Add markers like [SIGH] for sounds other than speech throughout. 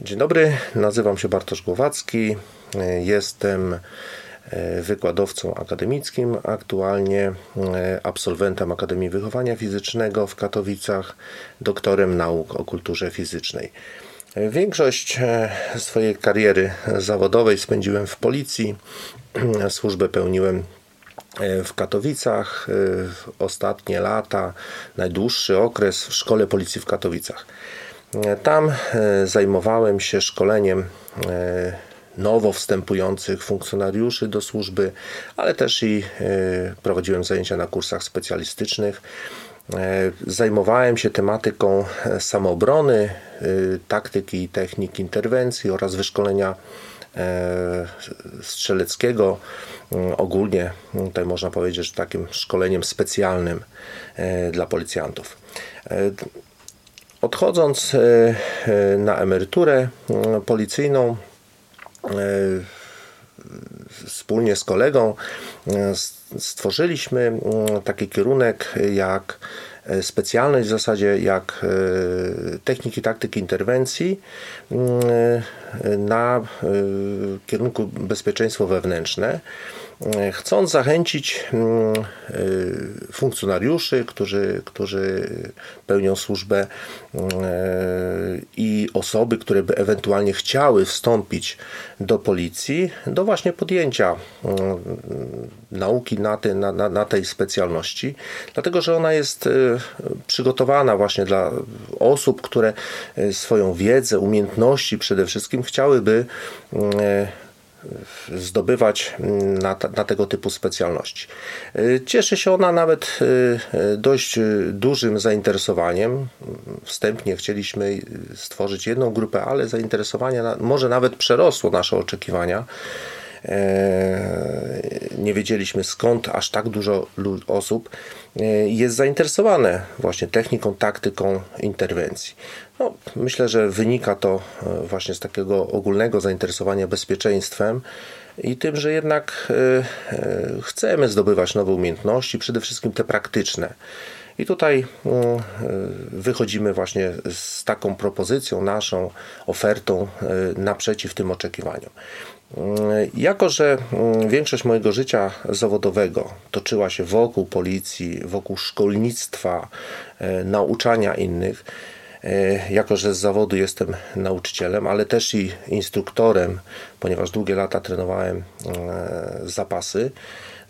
Dzień dobry, nazywam się Bartosz Głowacki. Jestem e, wykładowcą akademickim, aktualnie e, absolwentem Akademii Wychowania Fizycznego w Katowicach, doktorem nauk o kulturze fizycznej. Większość e, swojej kariery zawodowej spędziłem w policji. Służbę pełniłem w Katowicach. Ostatnie lata, najdłuższy okres w Szkole Policji w Katowicach. Tam e, zajmowałem się szkoleniem e, nowo wstępujących funkcjonariuszy do służby, ale też i e, prowadziłem zajęcia na kursach specjalistycznych. Zajmowałem się tematyką samoobrony, taktyki i technik interwencji oraz wyszkolenia strzeleckiego. Ogólnie tutaj można powiedzieć, że takim szkoleniem specjalnym dla policjantów. Odchodząc e, e, na emeryturę e, policyjną, wspólnie z kolegą stworzylimy taki kierunek jak specjalność w zasadzie jak techniki taktyki interwencji na kierunku bezpieczeństwo wewnętrzne chcąc zachęcić mm, y, funkcjonariuszy, którzy, którzy pełnią służbę mm, i osoby, które by ewentualnie chciały wstąpić do policji, do właśnie podjęcia mm, nauki na, ty, na, na, na tej specjalności, dlatego że ona jest przygotowana właśnie dla osób, które swoją wiedzę, umiejętności przede wszystkim chciałyby zdobywać na, na, tego typu specjalności. Cieszy się ona nawet y, dość dużym zainteresowaniem. Wstępnie chcieliśmy stworzyć jedną grupę, ale zainteresowanie może nawet przerosło nasze oczekiwania. E, nie wiedzieliśmy skąd aż tak dużo osób e, jest zainteresowane właśnie techniką, taktyką interwencji. No, myślę, że wynika to e, właśnie z takiego ogólnego zainteresowania bezpieczeństwem i tym, że jednak chcemy zdobywać nowe umiejętności, przede wszystkim te praktyczne. I tutaj mm, wychodzimy właśnie z taką propozycją, naszą ofertą naprzeciw tym oczekiwaniom. Jako, że mm, większość mojego życia zawodowego toczyła się wokół policji, wokół szkolnictwa, e, nauczania innych, e, jako, że z zawodu jestem nauczycielem, ale też i instruktorem, ponieważ długie lata trenowałem e, zapasy.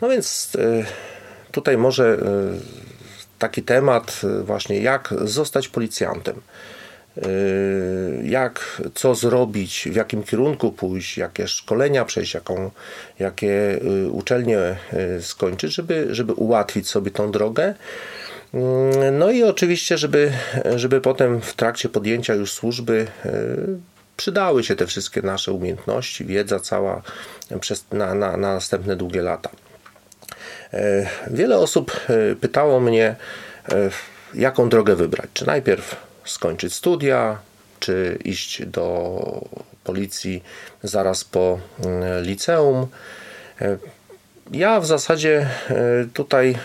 No więc tutaj może taki temat właśnie jak zostać policjantem. Y, jak, co zrobić, w jakim kierunku pójść, jakie szkolenia przejść, jaką, jakie y, uczelnie y, skończyć, żeby, żeby ułatwić sobie tą drogę. No i oczywiście, żeby, żeby potem w trakcie podjęcia już służby przydały się te wszystkie nasze umiejętności, wiedza cała przez, na, na, na następne długie lata. Wiele osób pytało mnie, jaką drogę wybrać. Czy najpierw skończyć studia, czy iść do policji zaraz po mm, liceum. E, ja w zasadzie e, tutaj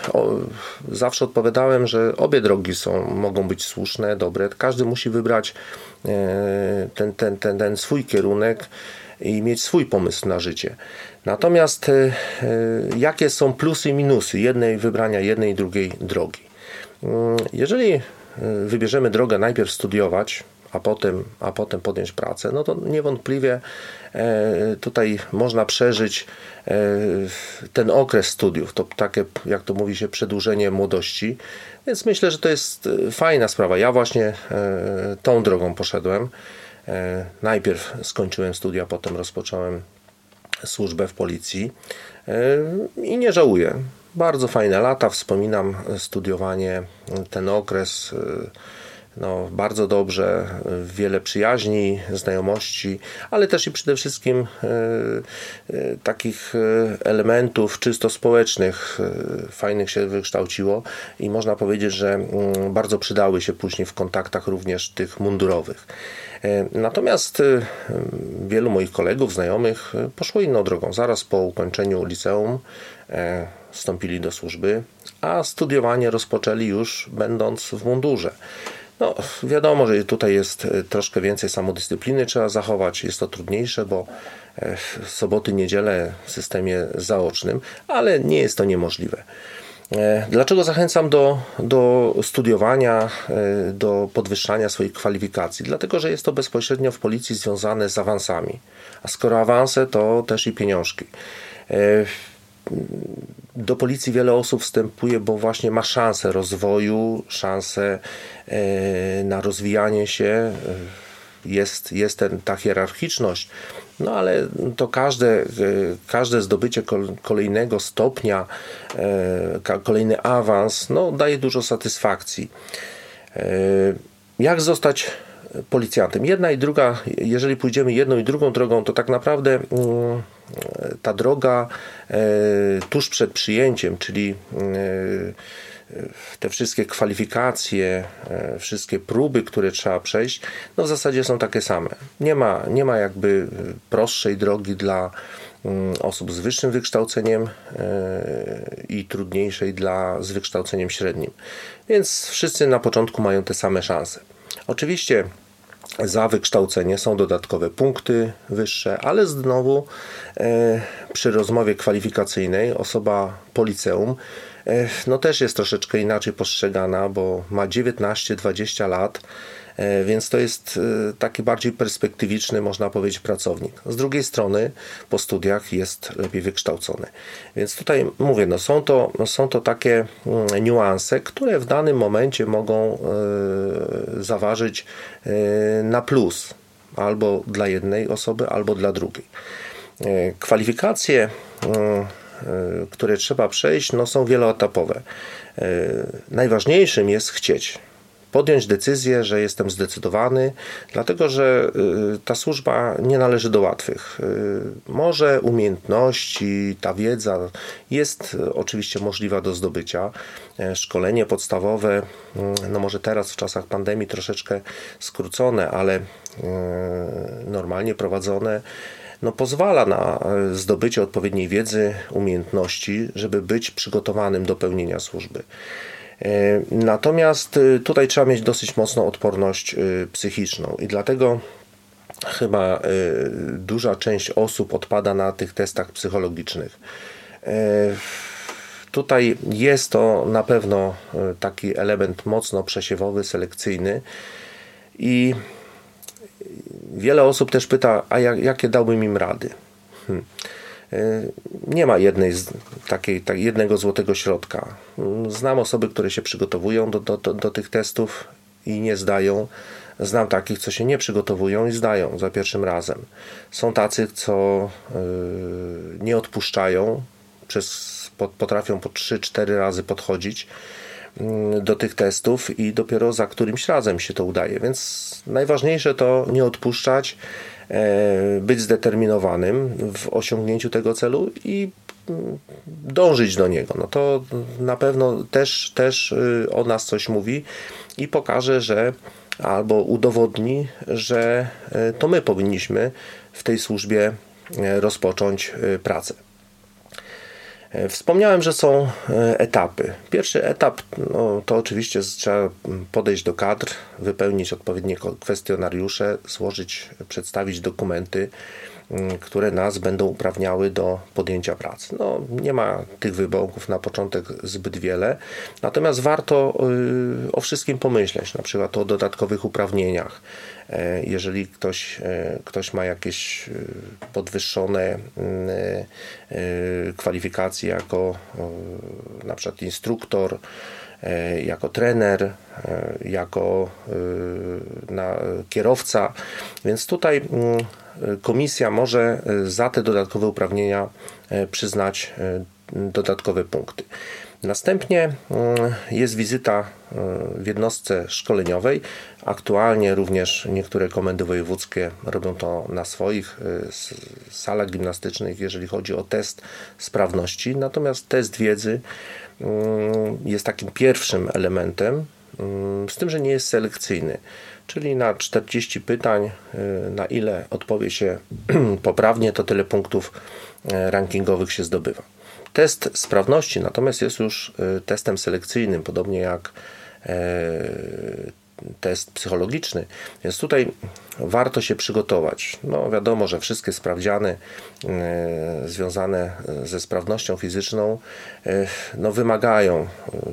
zawsze odpowiadałem, że obie drogi są, mogą być słuszne, dobre. Każdy musi wybrać e, ten, ten, ten, ten swój kierunek i mieć swój pomysł na życie. Natomiast jakie są plusy i minusy jednej wybrania jednej i drugiej drogi? Mm, jeżeli wybierzemy drogę najpierw studiować, a potem, a potem podjąć pracę, no to niewątpliwie e, tutaj można przeżyć e, ten okres studiów, to takie, jak to mówi się, przedłużenie młodości, więc myślę, że to jest e, fajna sprawa. Ja właśnie tą drogą poszedłem. Najpierw skończyłem studia, potem rozpocząłem służbę w policji. I nie żałuję bardzo fajne lata. Wspominam studiowanie, ten okres. Y, no, bardzo dobrze, wiele przyjaźni, znajomości, ale też i przede wszystkim takich elementów czysto społecznych fajnych się wykształciło i można powiedzieć, że mm, bardzo przydały się później w kontaktach również tych mundurowych. Natomiast wielu moich kolegów, znajomych poszło inną drogą. Zaraz po ukończeniu liceum e, wstąpili do służby, a studiowanie rozpoczęli już będąc w mundurze. No, wiadomo, że tutaj jest troszkę więcej samodyscypliny trzeba zachować. Jest to trudniejsze, bo soboty, niedzielę w systemie zaocznym, ale nie jest to niemożliwe. E, dlaczego zachęcam do, do studiowania, e, do podwyższania swoich kwalifikacji? Dlatego, że jest to bezpośrednio w policji związane z awansami. A skoro awanse, to też i pieniążki. E, do policji wiele osób wstępuje, bo właśnie ma szansę rozwoju, szansę na rozwijanie się. Jest, jest ten, ta hierarchiczność, no ale to każde, e, każde zdobycie kolejnego stopnia, e, kolejny awans, no, daje dużo satysfakcji. E, jak zostać policjantem? Jedna i druga, jeżeli pójdziemy jedną i drugą drogą, to tak naprawdę mm, ta droga tuż przed przyjęciem, czyli te wszystkie kwalifikacje, e, wszystkie próby, które trzeba przejść, no w zasadzie są takie same. Nie ma, nie ma jakby prostszej drogi dla mm, osób z wyższym wykształceniem e, i trudniejszej dla z wykształceniem średnim. Więc wszyscy na początku mają te same szanse. Oczywiście za wykształcenie są dodatkowe punkty wyższe, ale znowu e, przy rozmowie kwalifikacyjnej osoba po liceum no też jest troszeczkę inaczej postrzegana, bo ma 19-20 lat, e, więc to jest e, taki bardziej perspektywiczny, można powiedzieć, pracownik. Z drugiej strony, po studiach jest lepiej wykształcony. Więc tutaj mówię, no są, to, są to takie mm, niuanse, które w danym momencie mogą e, zaważyć na plus albo dla jednej osoby, albo dla drugiej. Kwalifikacje mm, E, które trzeba przejść, no, są wieloetapowe. E, najważniejszym jest chcieć. Podjąć decyzję, że jestem zdecydowany, dlatego że e, ta służba nie należy do łatwych. Może umiejętności, ta wiedza jest oczywiście możliwa do zdobycia. Szkolenie podstawowe, no może teraz w czasach pandemii troszeczkę skrócone, ale normalnie prowadzone no, pozwala na zdobycie odpowiedniej wiedzy, umiejętności, żeby być przygotowanym do pełnienia służby. E, natomiast e, tutaj trzeba mieć dosyć mocną odporność psychiczną i dlatego chyba duża część osób odpada na tych testach psychologicznych. Tutaj jest to na pewno taki element mocno przesiewowy, selekcyjny i Wiele osób też pyta, a jak, jakie dałbym im rady? Hmm. E, nie ma jednej, takiej, tak, jednego złotego środka. Znam osoby, które się przygotowują do, do, do, tych testów i nie zdają. Znam takich, co się nie przygotowują i zdają za pierwszym razem. Są tacy, co yy, nie odpuszczają, przez, potrafią po 3-4 razy podchodzić Mm, do tych testów i dopiero za którymś razem się to udaje. Więc najważniejsze to nie odpuszczać, być zdeterminowanym w osiągnięciu tego celu i mm, dążyć do niego. No to na pewno też, też y, o nas coś mówi i pokaże, że albo udowodni, że e, to my powinniśmy w tej służbie e, rozpocząć pracę. E, wspomniałem, że są e, etapy. Pierwszy etap no, to oczywiście trzeba podejść do kadr, wypełnić odpowiednie kwestionariusze, złożyć, przedstawić dokumenty, które nas będą uprawniały do podjęcia pracy. No, nie ma tych wyborów na początek zbyt wiele, natomiast warto y, o wszystkim pomyśleć, na przykład o dodatkowych uprawnieniach. E, jeżeli ktoś, e, ktoś ma jakieś y, podwyższone y, kwalifikacje jako na przykład instruktor, jako trener, jako kierowca, więc tutaj mm, komisja może e, za te dodatkowe uprawnienia e, przyznać e, dodatkowe punkty. Następnie jest wizyta w jednostce szkoleniowej. Aktualnie również niektóre komendy wojewódzkie robią to na swoich salach gimnastycznych, jeżeli chodzi o test sprawności. Natomiast test wiedzy jest takim pierwszym elementem, z tym, że nie jest selekcyjny czyli na 40 pytań, y, na ile odpowie się [CLEARS THROAT] poprawnie, to tyle punktów y, rankingowych się zdobywa. Test sprawności natomiast jest już y, testem selekcyjnym, podobnie jak test psychologiczny. Więc tutaj warto się przygotować. No wiadomo, że wszystkie sprawdziany związane ze sprawnością fizyczną no, wymagają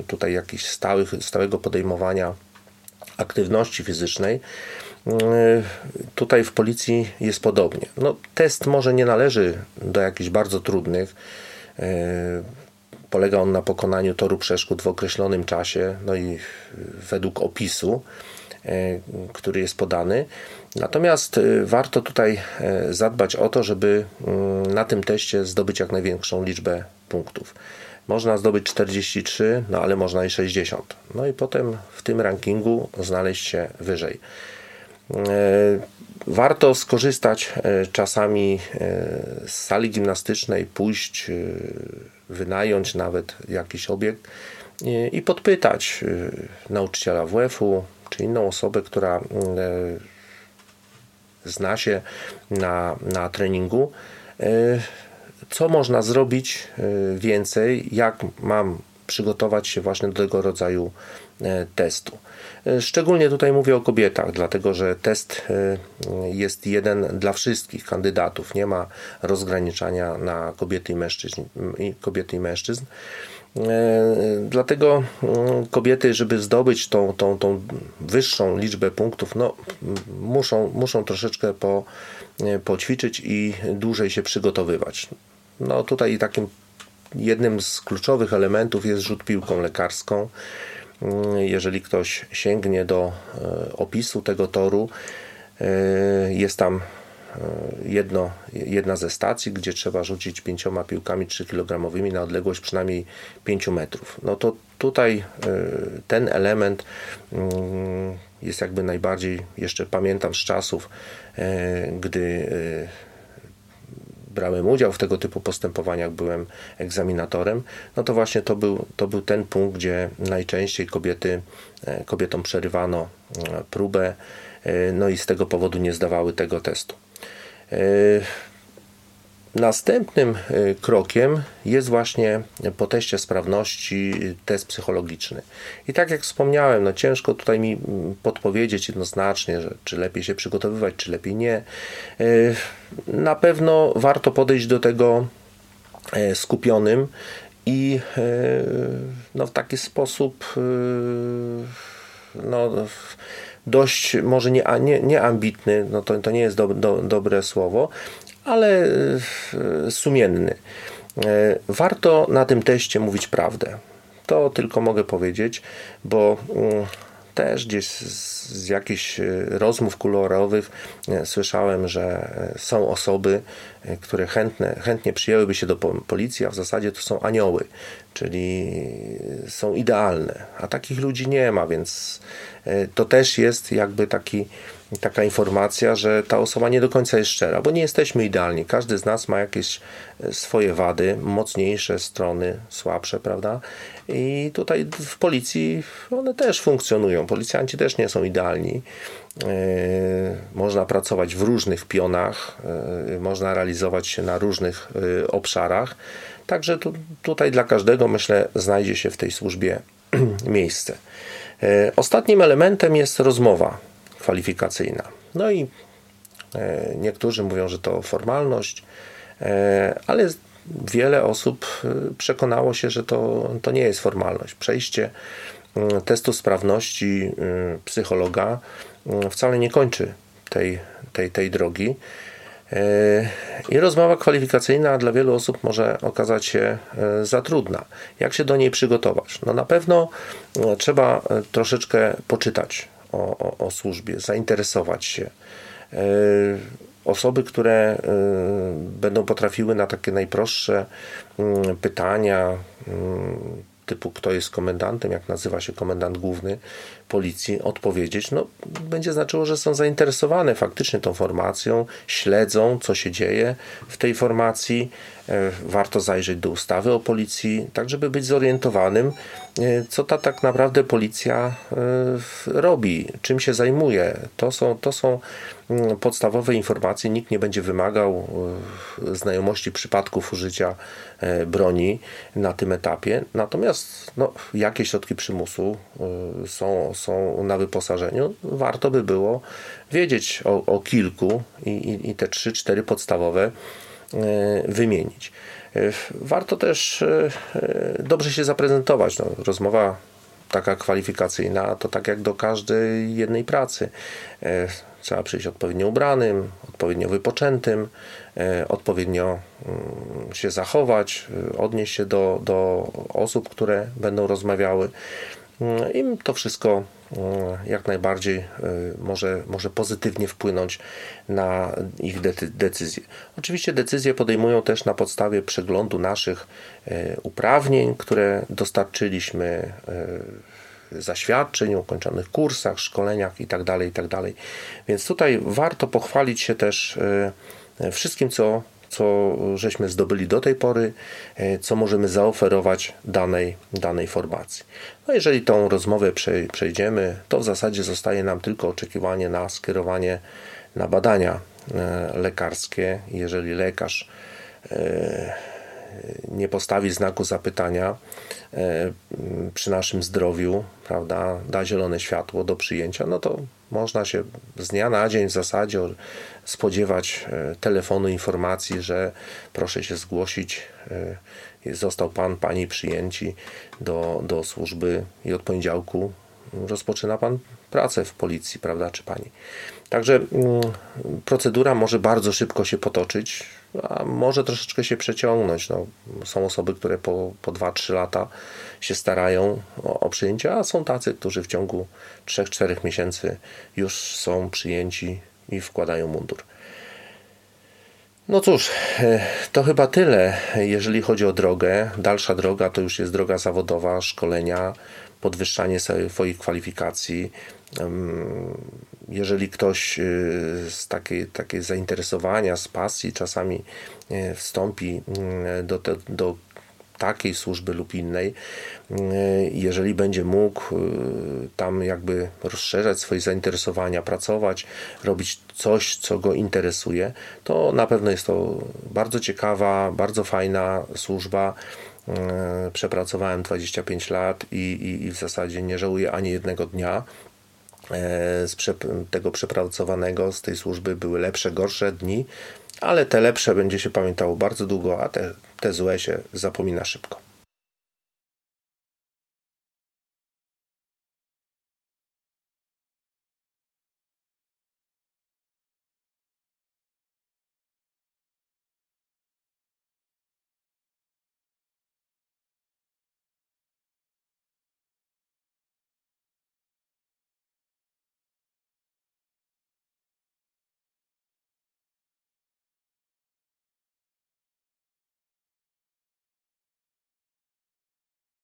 tutaj jakichś stałych, stałego podejmowania aktywności fizycznej. Tutaj w policji jest podobnie. No, test może nie należy do jakichś bardzo trudnych. Polega on na pokonaniu toru przeszkód w określonym czasie, no i według opisu, który jest podany. Natomiast warto tutaj zadbać o to, żeby na tym teście zdobyć jak największą liczbę punktów. Można zdobyć 43, no ale można i 60. No i potem w tym rankingu znaleźć się wyżej. E, warto skorzystać e, czasami e, z sali gimnastycznej, pójść, wynająć nawet jakiś obiekt i podpytać nauczyciela WF-u czy inną osobę, która zna się na, na treningu, co można zrobić więcej, jak mam przygotować się właśnie do tego rodzaju E, testu. E, szczególnie tutaj mówię o kobietach, dlatego że test e, jest jeden dla wszystkich kandydatów. Nie ma rozgraniczania na kobiety i mężczyzn. Kobiety i mężczyzn. Dlatego kobiety, żeby zdobyć tą, tą, tą wyższą liczbę punktów, no, muszą, muszą troszeczkę po, poćwiczyć i dłużej się przygotowywać. No tutaj takim jednym z kluczowych elementów jest rzut piłką lekarską. Jeżeli ktoś sięgnie do e, opisu tego toru, e, jest tam e, jedno, jedna ze stacji, gdzie trzeba rzucić pięcioma piłkami 3 kg na odległość przynajmniej 5 metrów. No to tutaj ten element mm, jest jakby najbardziej, jeszcze pamiętam z czasów, gdy brałem udział w tego typu postępowaniach, byłem egzaminatorem, no to właśnie to był, to był ten punkt, gdzie najczęściej kobiety, e, kobietom przerywano e, próbę, e, no i z tego powodu nie zdawały tego testu. Następnym y, krokiem jest właśnie po teście sprawności test psychologiczny. I tak jak wspomniałem, no ciężko tutaj mi mm, podpowiedzieć jednoznacznie, że czy lepiej się przygotowywać, czy lepiej nie. Y, na pewno warto podejść do tego e, skupionym i e, no, w taki sposób y, no, dość może nie, nie, nie ambitny, no to, to nie jest do, do, dobre słowo, ale e, sumienny. E, warto na tym teście mówić prawdę. To tylko mogę powiedzieć, bo mm, też gdzieś jakichś e, rozmów kolorowych słyszałem, że są osoby, które chętne, chętnie przyjęłyby się do policji, a w zasadzie to są anioły, czyli są idealne, a takich ludzi nie ma, więc to też jest jakby taki taka informacja, że ta osoba nie do końca jest szczera, bo nie jesteśmy idealni. Każdy z nas ma jakieś e, swoje wady, mocniejsze strony, słabsze, prawda? I tutaj w policji one też funkcjonują. Policjanci też nie są idealni. E, można pracować w różnych pionach, e, można realizować się na różnych obszarach. Także tu, tutaj dla każdego, myślę, znajdzie się w tej służbie [CLEARS THROAT] miejsce. Ostatnim elementem jest rozmowa kwalifikacyjna. No i e, niektórzy mówią, że to formalność, e, ale wiele osób e, przekonało się, że to, to nie jest formalność. Przejście testu sprawności mm, psychologa mm, wcale nie kończy tej, tej, tej drogi. I rozmowa kwalifikacyjna dla wielu osób może okazać się za trudna. Jak się do niej przygotować? No na pewno trzeba troszeczkę poczytać o, o, o służbie, zainteresować się. E, osoby, które e, będą potrafiły na takie najprostsze mm, pytania, mm, typu kto jest komendantem, jak nazywa się komendant główny policji, odpowiedzieć, no, będzie znaczyło, że są zainteresowane faktycznie tą formacją, śledzą, co się dzieje w tej formacji, warto zajrzeć do ustawy o policji, tak żeby być zorientowanym, co ta tak naprawdę policja robi, czym się zajmuje. To są, to są mm, podstawowe informacje. Nikt nie będzie wymagał znajomości przypadków użycia broni na tym etapie. Natomiast no, jakie środki przymusu są, są na wyposażeniu, warto by było wiedzieć o, o kilku i, i, i te trzy, cztery podstawowe e, wymienić. E, warto też e, dobrze się zaprezentować. No, rozmowa taka kwalifikacyjna to tak jak do każdej jednej pracy. Trzeba przyjść odpowiednio ubranym, odpowiednio wypoczętym, odpowiednio mm, się zachować, odnieść się do, do osób, które będą rozmawiały. Mm, I to wszystko mm, jak najbardziej y, może, może pozytywnie wpłynąć na ich decyzje. Oczywiście decyzje podejmują też na podstawie przeglądu naszych y, uprawnień, które dostarczyliśmy y, zaświadczeń, ukończonych kursach, szkoleniach itd., tak itd. Tak Więc tutaj warto pochwalić się też wszystkim, co co żeśmy zdobyli do tej pory, e, co możemy zaoferować danej, danej formacji. No jeżeli tą rozmowę przejdziemy, to w zasadzie zostaje nam tylko oczekiwanie na skierowanie na badania e, lekarskie. Jeżeli lekarz e, nie postawi znaku zapytania przy naszym zdrowiu, prawda, da zielone światło do przyjęcia, no to można się z dnia na dzień w zasadzie spodziewać e, telefonu informacji, że proszę się zgłosić, e, został pan, pani przyjęci do, do służby i od poniedziałku rozpoczyna pan pracę w policji, prawda, czy pani. Także mm, procedura może bardzo szybko się potoczyć, a może troszeczkę się przeciągnąć. No, są osoby, które po, po 2-3 lata się starają o, o przyjęcie, a są tacy, którzy w ciągu 3-4 miesięcy już są przyjęci i wkładają mundur. No cóż, e, to chyba tyle, jeżeli chodzi o drogę. Dalsza droga to już jest droga zawodowa, szkolenia, podwyższanie swoich kwalifikacji. Jeżeli ktoś e, z takiej, takiej zainteresowania, z pasji czasami e, wstąpi mm, do, te, do takiej służby lub innej, e, jeżeli będzie mógł e, tam jakby rozszerzać swoje zainteresowania, pracować, robić coś, co go interesuje, to na pewno jest to bardzo ciekawa, bardzo fajna służba. E, przepracowałem 25 lat i, i, i w zasadzie nie żałuję ani jednego dnia z tego przepracowanego, z tej służby były lepsze, gorsze dni, ale te lepsze będzie się pamiętało bardzo długo, a te, te złe się zapomina szybko.